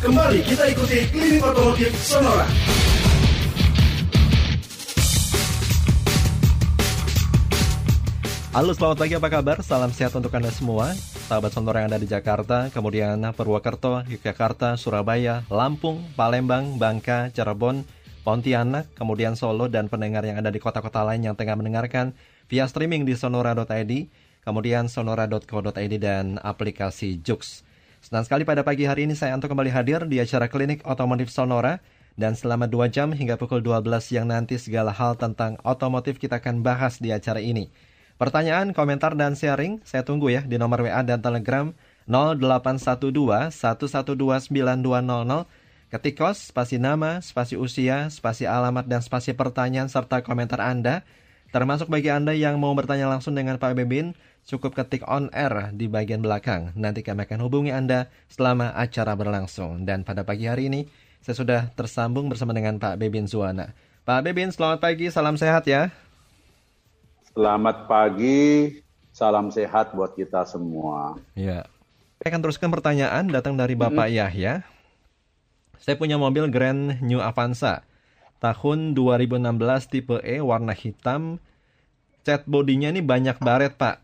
Kembali kita ikuti Klinik Otomotif Sonora. Halo selamat pagi apa kabar? Salam sehat untuk Anda semua Sahabat Sonora yang ada di Jakarta Kemudian Purwokerto, Yogyakarta, Surabaya, Lampung, Palembang, Bangka, Cirebon, Pontianak Kemudian Solo dan pendengar yang ada di kota-kota lain yang tengah mendengarkan Via streaming di sonora.id Kemudian sonora.co.id dan aplikasi Jux Senang sekali pada pagi hari ini saya untuk kembali hadir di acara Klinik Otomotif Sonora dan selama 2 jam hingga pukul 12 yang nanti segala hal tentang otomotif kita akan bahas di acara ini. Pertanyaan, komentar, dan sharing saya tunggu ya di nomor WA dan Telegram 0812 112 9200 ketik kos, spasi nama, spasi usia, spasi alamat, dan spasi pertanyaan serta komentar Anda. Termasuk bagi Anda yang mau bertanya langsung dengan Pak Bebin, cukup ketik on air di bagian belakang. Nanti kami akan hubungi Anda selama acara berlangsung. Dan pada pagi hari ini, saya sudah tersambung bersama dengan Pak Bebin Zuana. Pak Bebin, selamat pagi, salam sehat ya. Selamat pagi, salam sehat buat kita semua. Ya. Saya akan teruskan pertanyaan datang dari Bapak mm -hmm. Yahya. Saya punya mobil Grand New Avanza tahun 2016 tipe E warna hitam. Cat bodinya ini banyak baret, Pak.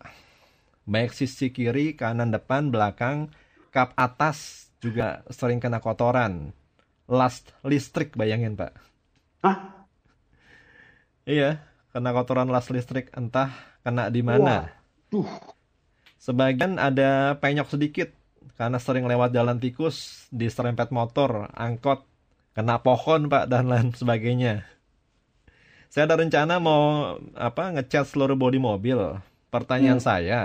Baik sisi kiri, kanan, depan, belakang, kap atas juga sering kena kotoran. Last listrik bayangin, Pak. Hah? Iya, kena kotoran las listrik entah kena di mana. Sebagian ada penyok sedikit karena sering lewat jalan tikus, diserempet motor, angkot, kena pohon pak dan lain sebagainya. Saya ada rencana mau apa ngecat seluruh bodi mobil. Pertanyaan hmm. saya,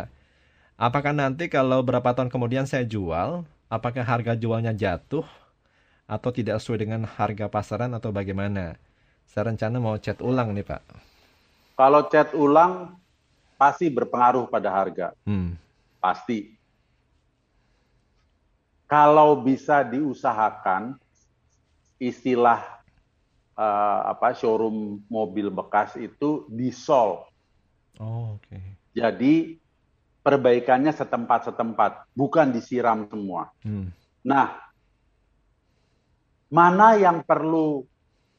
apakah nanti kalau berapa tahun kemudian saya jual, apakah harga jualnya jatuh atau tidak sesuai dengan harga pasaran atau bagaimana? Saya rencana mau cat ulang nih pak. Kalau cat ulang pasti berpengaruh pada harga. Hmm. Pasti. Kalau bisa diusahakan istilah uh, apa showroom mobil bekas itu disol. Oh, oke. Okay. Jadi perbaikannya setempat-setempat, bukan disiram semua. Hmm. Nah, mana yang perlu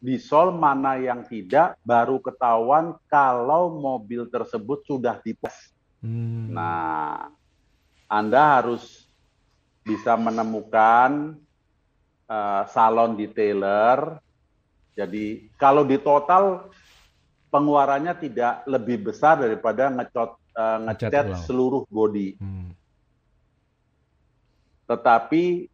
di sol mana yang tidak baru ketahuan kalau mobil tersebut sudah dipos. Hmm. Nah, Anda harus bisa menemukan uh, salon detailer. Jadi kalau di total pengeluarannya tidak lebih besar daripada ngecot uh, ngecat seluruh body. Hmm. Tetapi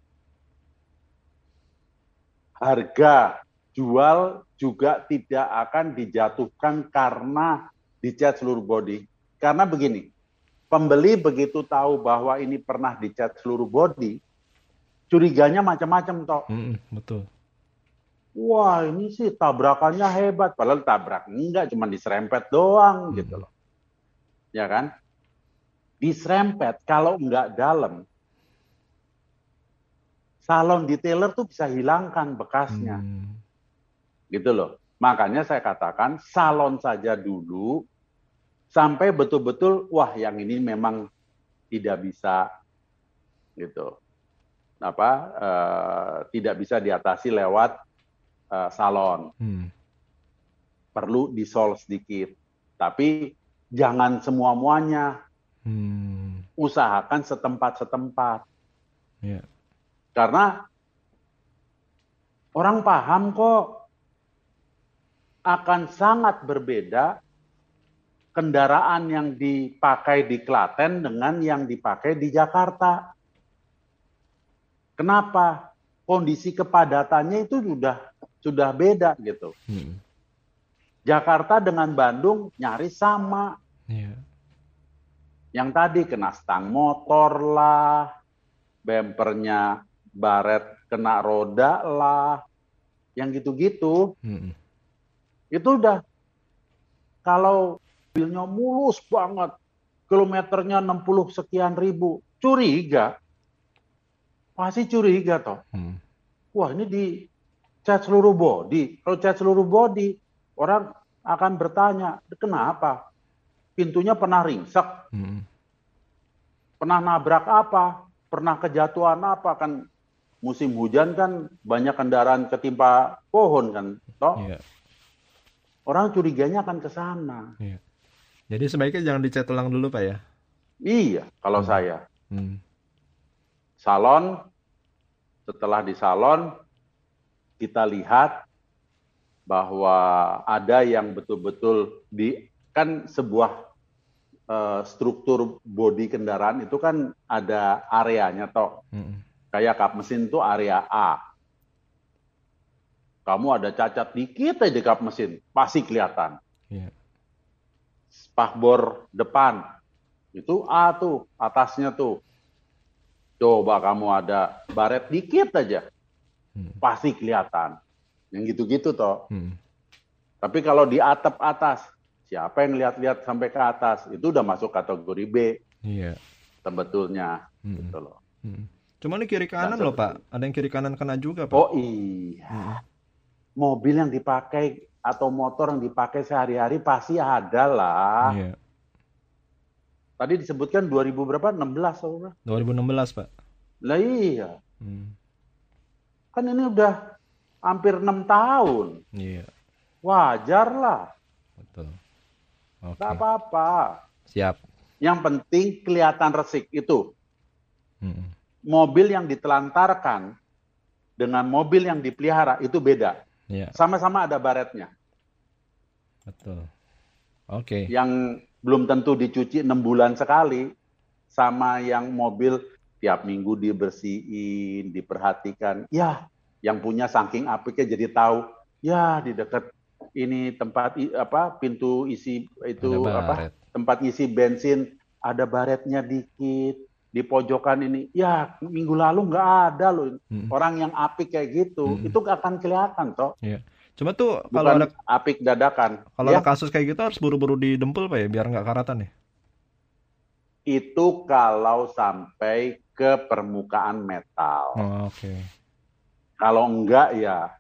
harga jual juga tidak akan dijatuhkan karena dicat seluruh body. Karena begini, pembeli begitu tahu bahwa ini pernah dicat seluruh body, curiganya macam-macam toh. Mm, betul. Wah ini sih tabrakannya hebat, padahal tabrak enggak, cuma diserempet doang mm. gitu loh. Ya kan? Diserempet kalau enggak dalam, salon detailer tuh bisa hilangkan bekasnya. Hmm gitu loh. Makanya saya katakan salon saja dulu sampai betul-betul wah yang ini memang tidak bisa gitu apa uh, tidak bisa diatasi lewat uh, salon hmm. perlu disol sedikit tapi jangan semua muanya hmm. usahakan setempat setempat yeah. karena orang paham kok akan sangat berbeda kendaraan yang dipakai di Klaten dengan yang dipakai di Jakarta. Kenapa? Kondisi kepadatannya itu sudah sudah beda gitu. Hmm. Jakarta dengan Bandung nyaris sama. Yeah. Yang tadi kena stang motor lah, bempernya baret kena roda lah, yang gitu-gitu. Hmm itu udah kalau mobilnya mulus banget, kilometernya 60 sekian ribu, curiga. Pasti curiga toh. Hmm. Wah ini di cat seluruh body. Kalau cat seluruh body, orang akan bertanya, kenapa? Pintunya pernah ringsek? Hmm. Pernah nabrak apa? Pernah kejatuhan apa? Kan musim hujan kan banyak kendaraan ketimpa pohon kan, toh? Iya. Orang curiganya akan ke sana. Iya. Jadi sebaiknya jangan dicat ulang dulu, Pak ya? Iya, kalau hmm. saya. Hmm. Salon, setelah di salon, kita lihat bahwa ada yang betul-betul di kan sebuah uh, struktur bodi kendaraan itu kan ada areanya toh. Hmm. Kayak kap mesin itu area A kamu ada cacat dikit aja di kap mesin, pasti kelihatan. Yeah. Spakbor depan, itu A tuh, atasnya tuh. Coba kamu ada baret dikit aja, hmm. pasti kelihatan. Yang gitu-gitu toh. Hmm. Tapi kalau di atap atas, siapa yang lihat-lihat sampai ke atas, itu udah masuk kategori B. Iya. Sebetulnya, hmm. gitu loh. Hmm. Cuma ini kiri kanan loh Pak, ada yang kiri kanan kena juga Pak. Oh iya. Hmm mobil yang dipakai atau motor yang dipakai sehari-hari pasti ada lah. Iya. Tadi disebutkan 2000 berapa? 16 atau 2016, Pak. Lah iya. Hmm. Kan ini udah hampir enam tahun. Iya. Wajar lah. Betul. Oke. Okay. apa-apa. Siap. Yang penting kelihatan resik itu. Hmm. Mobil yang ditelantarkan dengan mobil yang dipelihara itu beda. Yeah. Sama-sama ada baretnya. Betul. Oke. Okay. Yang belum tentu dicuci enam bulan sekali, sama yang mobil tiap minggu dibersihin, diperhatikan. Ya, yang punya saking apiknya jadi tahu. Ya, di dekat ini tempat apa pintu isi itu apa tempat isi bensin ada baretnya dikit di pojokan ini ya minggu lalu nggak ada loh hmm. orang yang apik kayak gitu hmm. itu akan kelihatan toh ya. Cuma tuh kalau ada apik dadakan kalau ya. ada kasus kayak gitu harus buru-buru didempul pak ya biar nggak karatan ya itu kalau sampai ke permukaan metal oh, oke okay. kalau enggak ya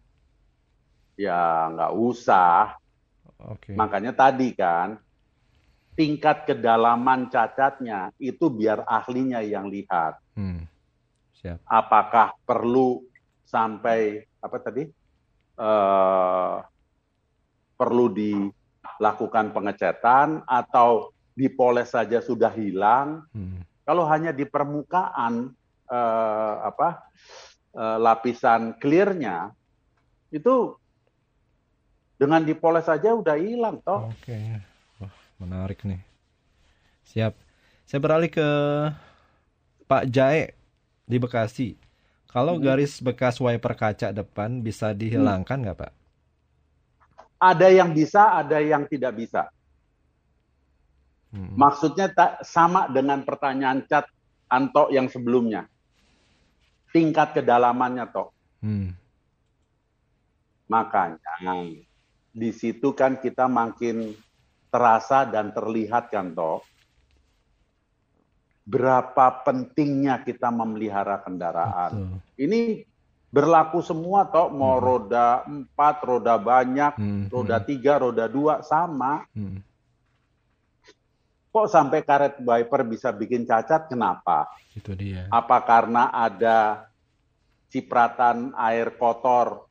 ya nggak usah okay. makanya tadi kan tingkat kedalaman cacatnya itu biar ahlinya yang lihat. Hmm. Siap. Apakah perlu sampai apa tadi perlu dilakukan pengecatan atau dipoles saja sudah hilang? Hmm. Kalau hanya di permukaan uh, apa uh, lapisan clearnya itu dengan dipoles saja udah hilang toh. Oke. Okay menarik nih. Siap. Saya beralih ke Pak Jae di Bekasi. Kalau hmm. garis bekas wiper kaca depan bisa dihilangkan nggak Pak? Ada yang bisa, ada yang tidak bisa. Hmm. Maksudnya tak sama dengan pertanyaan cat Anto yang sebelumnya. Tingkat kedalamannya toh. Hmm. Makanya di situ kan kita makin terasa dan terlihat kan toh berapa pentingnya kita memelihara kendaraan. Betul. Ini berlaku semua toh mau hmm. roda empat, roda banyak, hmm. roda tiga, roda dua sama. Hmm. Kok sampai karet wiper bisa bikin cacat? Kenapa? Itu dia. Apa karena ada cipratan air kotor,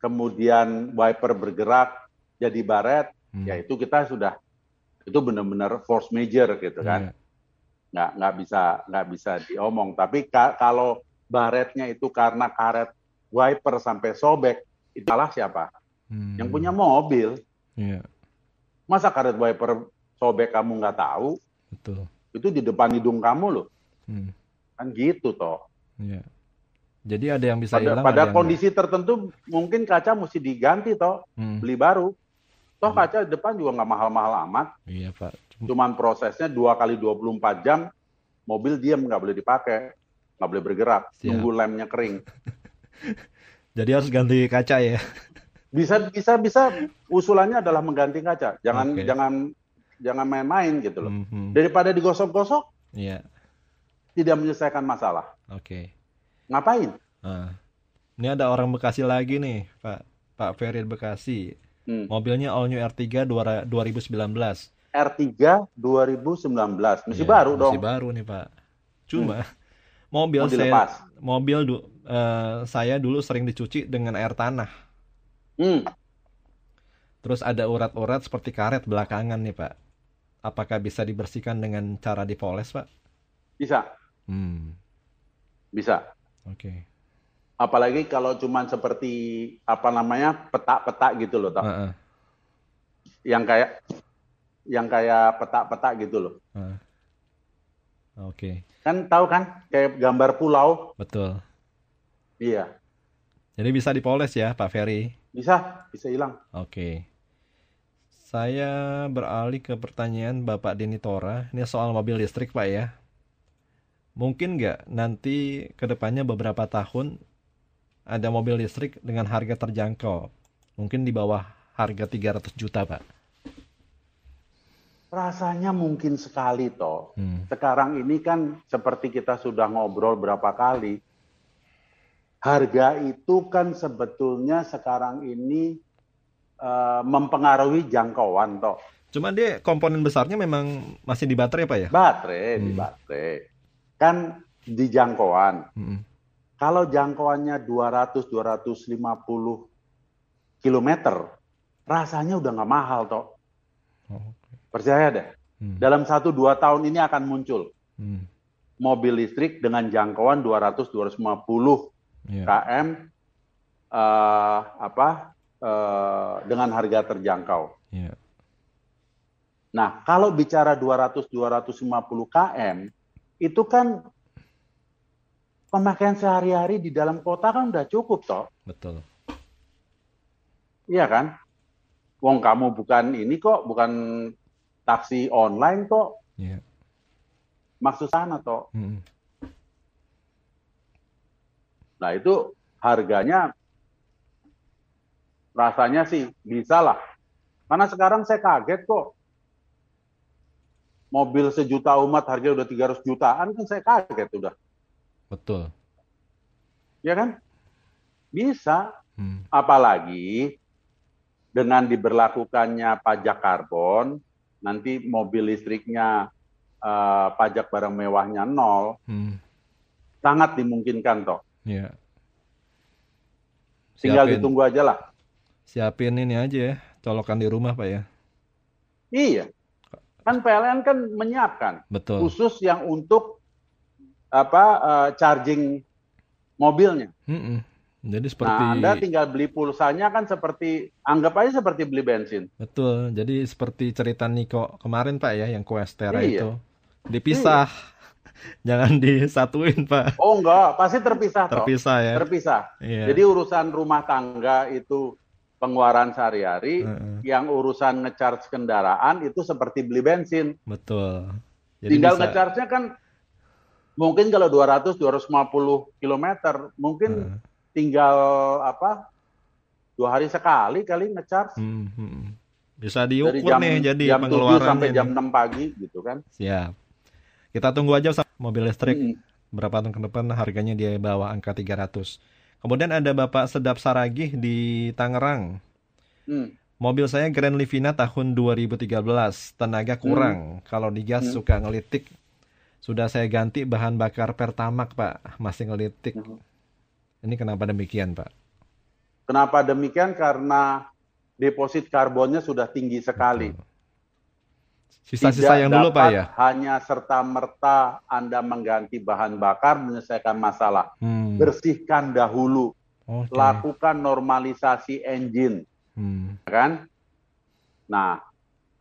kemudian wiper bergerak jadi baret, hmm. ya itu kita sudah itu benar-benar force major gitu kan. Yeah. Nggak nggak bisa nggak bisa diomong. Tapi ka kalau baretnya itu karena karet wiper sampai sobek, itu salah siapa? Hmm. Yang punya mobil. Yeah. Masa karet wiper sobek kamu nggak tahu? Betul. Itu di depan hidung kamu loh. Hmm. Kan gitu toh. Yeah. Jadi ada yang bisa pada, hilang. Pada kondisi yang... tertentu mungkin kaca mesti diganti toh, hmm. beli baru. Toh hmm. kaca depan juga nggak mahal-mahal amat. Iya Pak. Cuman prosesnya dua kali 24 jam, mobil diam nggak boleh dipakai, nggak boleh bergerak, Siap. nunggu lemnya kering. Jadi harus ganti kaca ya? Bisa bisa bisa usulannya adalah mengganti kaca. Jangan okay. jangan jangan main-main gitu loh. Mm -hmm. Daripada digosok-gosok, yeah. tidak menyelesaikan masalah. Oke. Okay. Ngapain? Uh, ini ada orang Bekasi lagi nih, Pak Pak Ferid Bekasi. Hmm. Mobilnya All New R3 2019. R3 2019. Masih ya, baru dong. Masih baru nih, Pak. Cuma hmm. Mobil saya dilepas. mobil du, uh, saya dulu sering dicuci dengan air tanah. Hmm. Terus ada urat-urat seperti karet belakangan nih Pak. Apakah bisa dibersihkan dengan cara dipoles Pak? Bisa. Hmm. Bisa. Oke. Okay. Apalagi kalau cuman seperti apa namanya peta-peta gitu loh? Uh -uh. Yang kayak yang kayak peta-peta gitu loh. Uh. Oke. Okay. Kan tahu kan kayak gambar pulau. Betul. Iya. Jadi bisa dipoles ya, Pak Ferry? Bisa, bisa hilang. Oke. Okay. Saya beralih ke pertanyaan Bapak Dini Tora. Ini soal mobil listrik, Pak ya. Mungkin nggak nanti ke depannya beberapa tahun ada mobil listrik dengan harga terjangkau. Mungkin di bawah harga 300 juta, Pak. Rasanya mungkin sekali toh. Hmm. Sekarang ini kan seperti kita sudah ngobrol berapa kali. Harga itu kan sebetulnya sekarang ini uh, mempengaruhi jangkauan toh. Cuma dia komponen besarnya memang masih di baterai Pak ya? Baterai, hmm. di baterai. Kan di jangkauan. Hmm. Kalau jangkauannya 200-250 km, rasanya udah nggak mahal toh. Oh. Percaya deh. Hmm. Dalam satu dua tahun ini akan muncul hmm. mobil listrik dengan jangkauan 200-250 yeah. km uh, apa uh, dengan harga terjangkau. Yeah. Nah, kalau bicara 200-250 km, itu kan pemakaian sehari-hari di dalam kota kan udah cukup toh. Betul. Iya kan? Wong kamu bukan ini kok, bukan taksi online kok. Iya. Maksud sana toh. Hmm. Nah itu harganya rasanya sih bisa lah. Karena sekarang saya kaget kok. Mobil sejuta umat harga udah 300 jutaan kan saya kaget udah. Betul. Ya kan? Bisa. Hmm. Apalagi dengan diberlakukannya pajak karbon, nanti mobil listriknya uh, pajak barang mewahnya nol, hmm. sangat dimungkinkan toh. Ya. Tinggal ditunggu aja lah. Siapin ini aja ya, colokan di rumah Pak ya. Iya. Kan PLN kan menyiapkan. Betul. Khusus yang untuk apa uh, charging mobilnya. Mm -mm. Jadi seperti Nah, Anda tinggal beli pulsanya kan seperti anggap aja seperti beli bensin. Betul. Jadi seperti cerita Niko kemarin Pak ya yang Questera iya. itu. Dipisah. Iya. Jangan disatuin, Pak. Oh, enggak, pasti terpisah Terpisah toh. ya. Terpisah. Iya. Jadi urusan rumah tangga itu pengeluaran sehari-hari, uh -uh. yang urusan ngecharge kendaraan itu seperti beli bensin. Betul. Jadi Tinggal bisa... ngecharge-nya kan mungkin kalau 200 250 km mungkin hmm. Tinggal apa dua hari sekali kali ngecharge hmm, hmm. bisa diukur jam, nih jadi jam pengeluaran sampai jam 6 pagi gitu kan siap kita tunggu aja mobil listrik hmm. berapa tahun ke depan harganya dia bawah angka 300 kemudian ada Bapak Sedap Saragih di Tangerang hmm. Mobil saya Grand Livina tahun 2013, tenaga kurang. Hmm. Kalau digas hmm. suka ngelitik sudah saya ganti bahan bakar Pertamax, Pak. Masih ngelitik. Mhm. Ini kenapa demikian, Pak? Kenapa demikian? Karena deposit karbonnya sudah tinggi sekali. Sisa-sisa yang dulu, Pak ya? Hanya serta-merta Anda mengganti bahan bakar menyelesaikan masalah. Hmm. Bersihkan dahulu. Okay. Lakukan normalisasi engine. Hmm. Kan? Nah,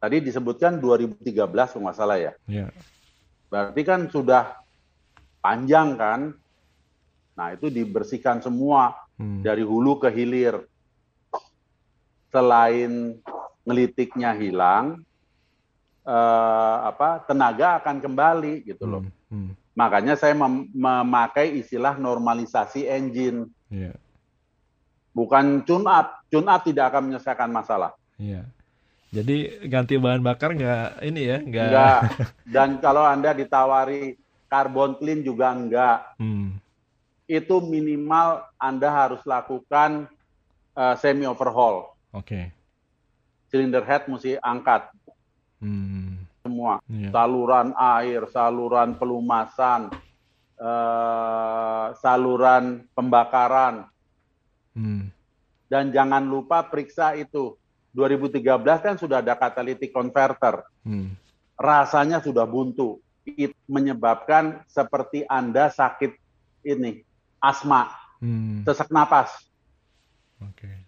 tadi disebutkan 2013 kalau nggak salah ya. Yeah. Berarti kan sudah panjang kan? Nah itu dibersihkan semua hmm. dari hulu ke hilir. Selain ngelitiknya hilang, eh, apa tenaga akan kembali gitu loh. Hmm. Hmm. Makanya saya mem memakai istilah normalisasi engine. Yeah. Bukan tune up. Tune up tidak akan menyelesaikan masalah. Yeah. Jadi ganti bahan bakar nggak ini ya? Nggak. nggak. Dan kalau anda ditawari karbon clean juga nggak. Hmm. Itu minimal anda harus lakukan uh, semi overhaul. Oke. Okay. Cylinder head mesti angkat. Hmm. Semua. Yeah. Saluran air, saluran pelumasan, uh, saluran pembakaran. Hmm. Dan jangan lupa periksa itu. 2013 kan sudah ada catalytic converter. Hmm. Rasanya sudah buntu. Itu menyebabkan seperti Anda sakit ini, asma, hmm. sesak napas. Okay.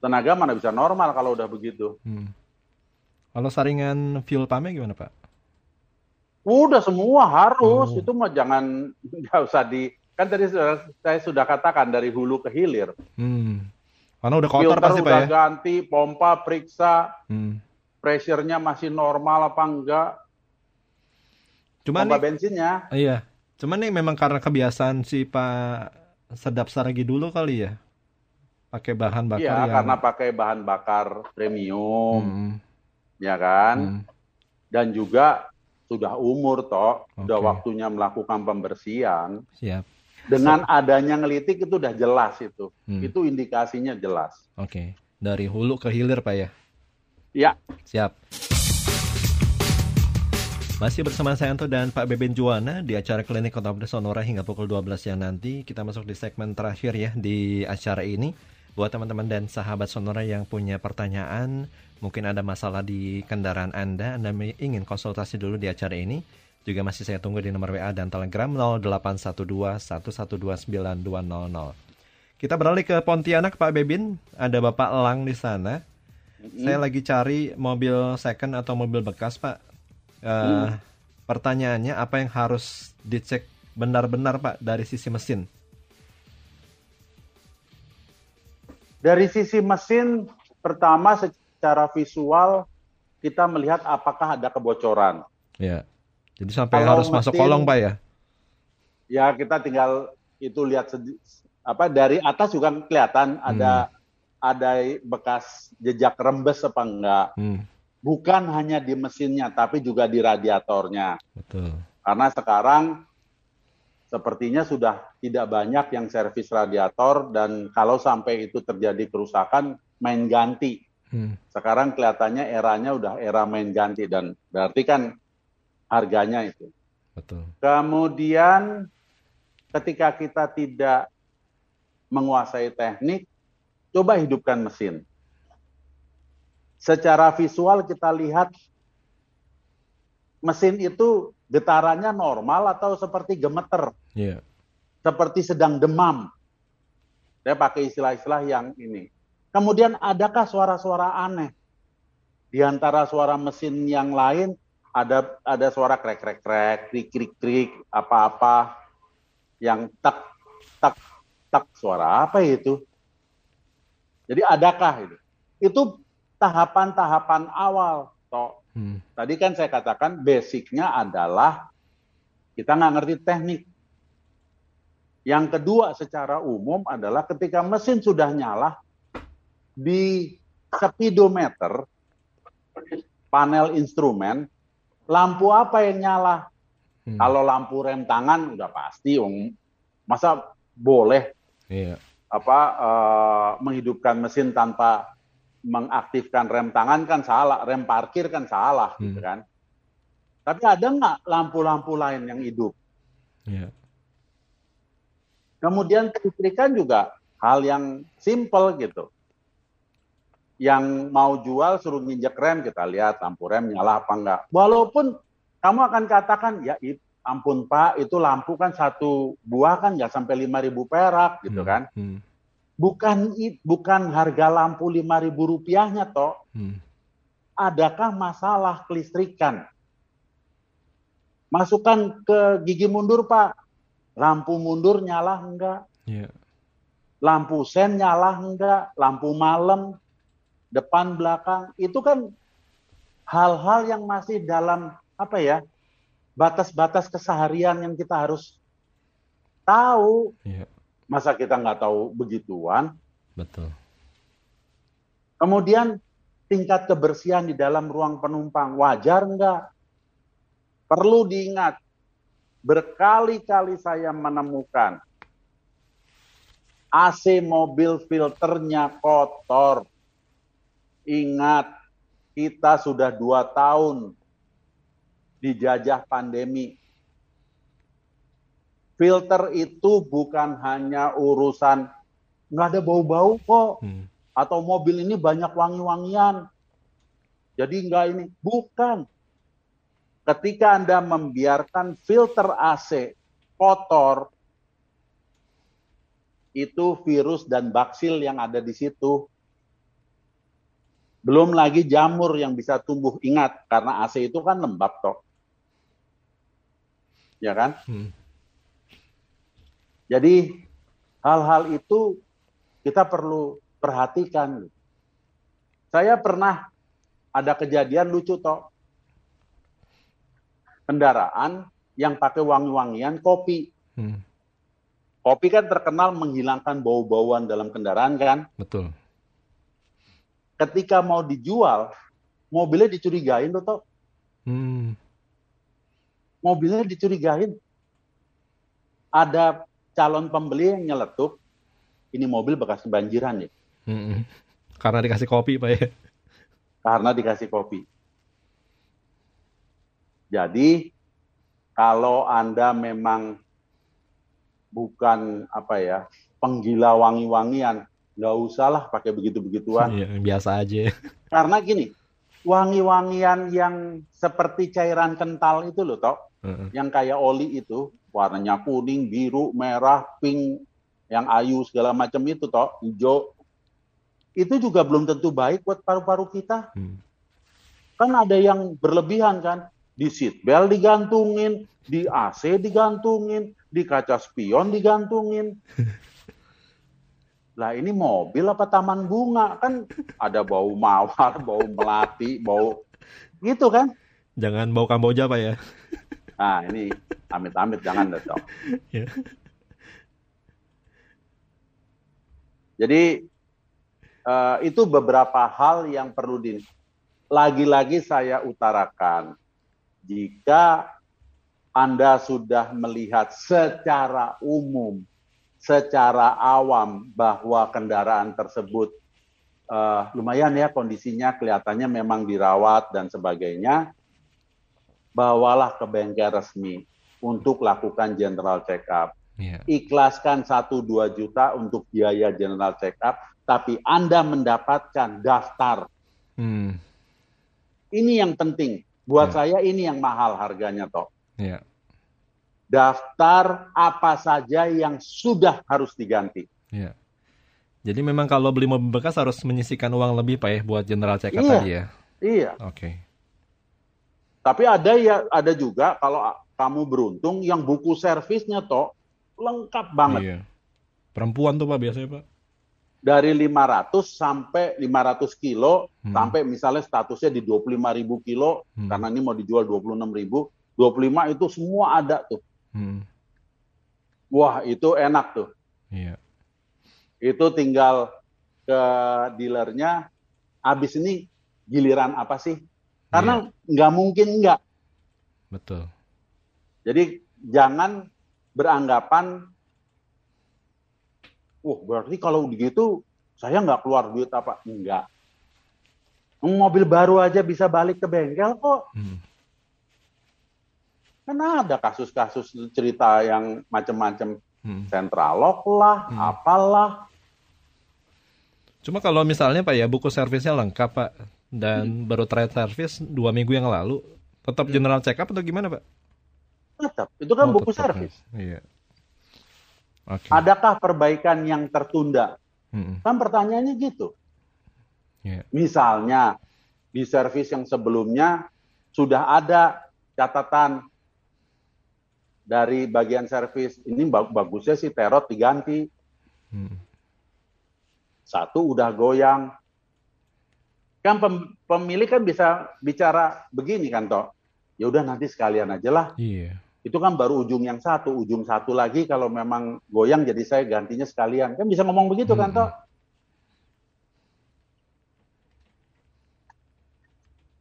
Tenaga mana bisa normal kalau udah begitu. Hmm. Kalau saringan fuel pumpnya gimana Pak? Udah semua harus, oh. itu mah jangan nggak usah di kan tadi saya sudah katakan dari hulu ke hilir. Hmm. Karena udah kotor Filter pasti udah Pak ya. ganti, pompa periksa, hmm. pressure-nya masih normal apa enggak. Cuma pompa nih, bensinnya. Iya. Cuman nih memang karena kebiasaan si Pak Sedap Saragi dulu kali ya. Pakai bahan bakar Iya, yang... karena pakai bahan bakar premium. Hmm. Ya kan? Hmm. Dan juga sudah umur toh, okay. udah waktunya melakukan pembersihan. Siap. Dengan adanya ngelitik itu udah jelas itu. Hmm. Itu indikasinya jelas. Oke. Okay. Dari hulu ke hilir Pak ya? Ya. Siap. Masih bersama saya Anto dan Pak Beben Juwana di acara Klinik Kota Sonora hingga pukul 12 siang nanti. Kita masuk di segmen terakhir ya di acara ini. Buat teman-teman dan sahabat Sonora yang punya pertanyaan, mungkin ada masalah di kendaraan Anda, Anda ingin konsultasi dulu di acara ini, juga masih saya tunggu di nomor WA dan Telegram 0812 1129200. Kita beralih ke Pontianak Pak Bebin, ada Bapak Lang di sana. Saya lagi cari mobil second atau mobil bekas Pak. Uh, mm. Pertanyaannya apa yang harus dicek benar-benar Pak dari sisi mesin? Dari sisi mesin, pertama secara visual kita melihat apakah ada kebocoran. Ya. Jadi sampai Kalau harus mesin, masuk kolong, Pak ya? Ya, kita tinggal itu lihat apa dari atas juga kelihatan hmm. ada ada bekas jejak rembes apa enggak. Hmm. Bukan hanya di mesinnya, tapi juga di radiatornya. Betul. Karena sekarang sepertinya sudah tidak banyak yang servis radiator dan kalau sampai itu terjadi kerusakan main ganti. Hmm. Sekarang kelihatannya eranya udah era main ganti dan berarti kan harganya itu. Betul. Kemudian ketika kita tidak menguasai teknik, coba hidupkan mesin. Secara visual kita lihat mesin itu getarannya normal atau seperti gemeter, yeah. seperti sedang demam. Saya pakai istilah-istilah yang ini. Kemudian adakah suara-suara aneh di antara suara mesin yang lain? Ada ada suara krek krek krek, krik krik krik, apa-apa yang tak tak tak suara apa itu? Jadi adakah itu? Itu tahapan-tahapan awal. Toh Hmm. Tadi kan saya katakan basicnya adalah kita nggak ngerti teknik. Yang kedua secara umum adalah ketika mesin sudah nyala di speedometer panel instrumen lampu apa yang nyala? Hmm. Kalau lampu rem tangan udah pasti, om. Masa boleh yeah. apa uh, menghidupkan mesin tanpa mengaktifkan rem tangan kan salah, rem parkir kan salah, hmm. gitu kan. Tapi ada nggak lampu-lampu lain yang hidup? Yeah. Kemudian kelistrikan juga hal yang simple gitu. Yang mau jual suruh nginjek rem, kita lihat lampu rem nyala apa enggak. Walaupun kamu akan katakan, ya ampun Pak, itu lampu kan satu buah kan nggak sampai 5.000 perak gitu hmm. kan. Hmm bukan bukan harga lampu lima ribu rupiahnya toh. Hmm. Adakah masalah kelistrikan? Masukkan ke gigi mundur Pak. Lampu mundur nyala enggak? Yeah. Lampu sen nyala enggak? Lampu malam, depan belakang. Itu kan hal-hal yang masih dalam apa ya? Batas-batas keseharian yang kita harus tahu. Yeah. Masa kita nggak tahu begituan? Betul. Kemudian tingkat kebersihan di dalam ruang penumpang wajar nggak? Perlu diingat, berkali-kali saya menemukan AC mobil filternya kotor. Ingat, kita sudah dua tahun dijajah pandemi filter itu bukan hanya urusan nggak ada bau-bau kok, hmm. atau mobil ini banyak wangi-wangian, jadi nggak ini. Bukan. Ketika Anda membiarkan filter AC kotor, itu virus dan baksil yang ada di situ. Belum lagi jamur yang bisa tumbuh. Ingat, karena AC itu kan lembab toh. Ya kan? Hmm. Jadi hal-hal itu kita perlu perhatikan. Saya pernah ada kejadian lucu toh. Kendaraan yang pakai wangi-wangian kopi. Hmm. Kopi kan terkenal menghilangkan bau-bauan dalam kendaraan kan? Betul. Ketika mau dijual, mobilnya dicurigain loh toh. Hmm. Mobilnya dicurigain. Ada calon pembeli yang nyeletuk, ini mobil bekas kebanjiran ya. Hmm. Karena dikasih kopi Pak ya? Karena dikasih kopi. Jadi kalau Anda memang bukan apa ya penggila wangi-wangian nggak usahlah pakai begitu-begituan ya, biasa aja karena gini wangi-wangian yang seperti cairan kental itu loh toh uh-uh. yang kayak oli itu warnanya kuning biru merah pink yang ayu segala macam itu toh hijau itu juga belum tentu baik buat paru-paru kita hmm. kan ada yang berlebihan kan di seat belt digantungin di AC digantungin di kaca spion digantungin. Lah ini mobil apa taman bunga kan ada bau mawar, bau melati, bau gitu kan? Jangan bau Kamboja pak ya? Nah ini amit-amit jangan dong. Ya. Jadi uh, itu beberapa hal yang perlu di lagi-lagi saya utarakan. Jika anda sudah melihat secara umum, secara awam bahwa kendaraan tersebut uh, lumayan ya kondisinya kelihatannya memang dirawat dan sebagainya, bawalah ke bengkel resmi untuk lakukan general check up. Yeah. Ikhlaskan 1-2 juta untuk biaya general check up, tapi Anda mendapatkan daftar. Hmm. Ini yang penting. Buat yeah. saya ini yang mahal harganya toh. Yeah. Daftar apa saja yang sudah harus diganti. Yeah. Jadi memang kalau beli mobil bekas harus menyisikan uang lebih Pak ya buat general check up iya. tadi ya. Iya. Oke. Okay. Tapi ada ya ada juga kalau kamu beruntung yang buku servisnya toh lengkap banget. Iya. Perempuan tuh Pak biasanya Pak. Dari 500 sampai 500 kilo hmm. sampai misalnya statusnya di 25 ribu kilo hmm. karena ini mau dijual 26 ribu 25 itu semua ada tuh. Hmm. Wah itu enak tuh. Iya. Itu tinggal ke dealernya, habis ini giliran apa sih? Karena iya. nggak mungkin nggak. Betul. Jadi jangan beranggapan, wah berarti kalau begitu saya nggak keluar duit apa? Enggak. Mobil baru aja bisa balik ke bengkel kok. Hmm. Kan ada kasus-kasus cerita yang macam-macam hmm. sentralok lah, hmm. apalah. Cuma kalau misalnya Pak ya buku servisnya lengkap Pak dan hmm. baru trade service dua minggu yang lalu, tetap hmm. general check up atau gimana Pak? Tetap, itu kan oh, buku tetap, servis. Iya. Okay. Adakah perbaikan yang tertunda? Hmm. Kan pertanyaannya gitu. Yeah. Misalnya di servis yang sebelumnya sudah ada catatan dari bagian servis ini bagusnya sih terot diganti. Hmm. Satu udah goyang. Kan pemilik kan bisa bicara begini kan toh. Ya udah nanti sekalian aja lah. Iya. Itu kan baru ujung yang satu, ujung satu lagi kalau memang goyang jadi saya gantinya sekalian. Kan bisa ngomong begitu kan, hmm. kan toh.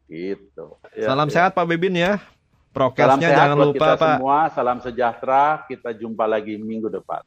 Gitu. Ya, Salam ya. sehat Pak Bebin ya. Prokesnya jangan lupa kita Pak. semua, salam sejahtera. Kita jumpa lagi minggu depan.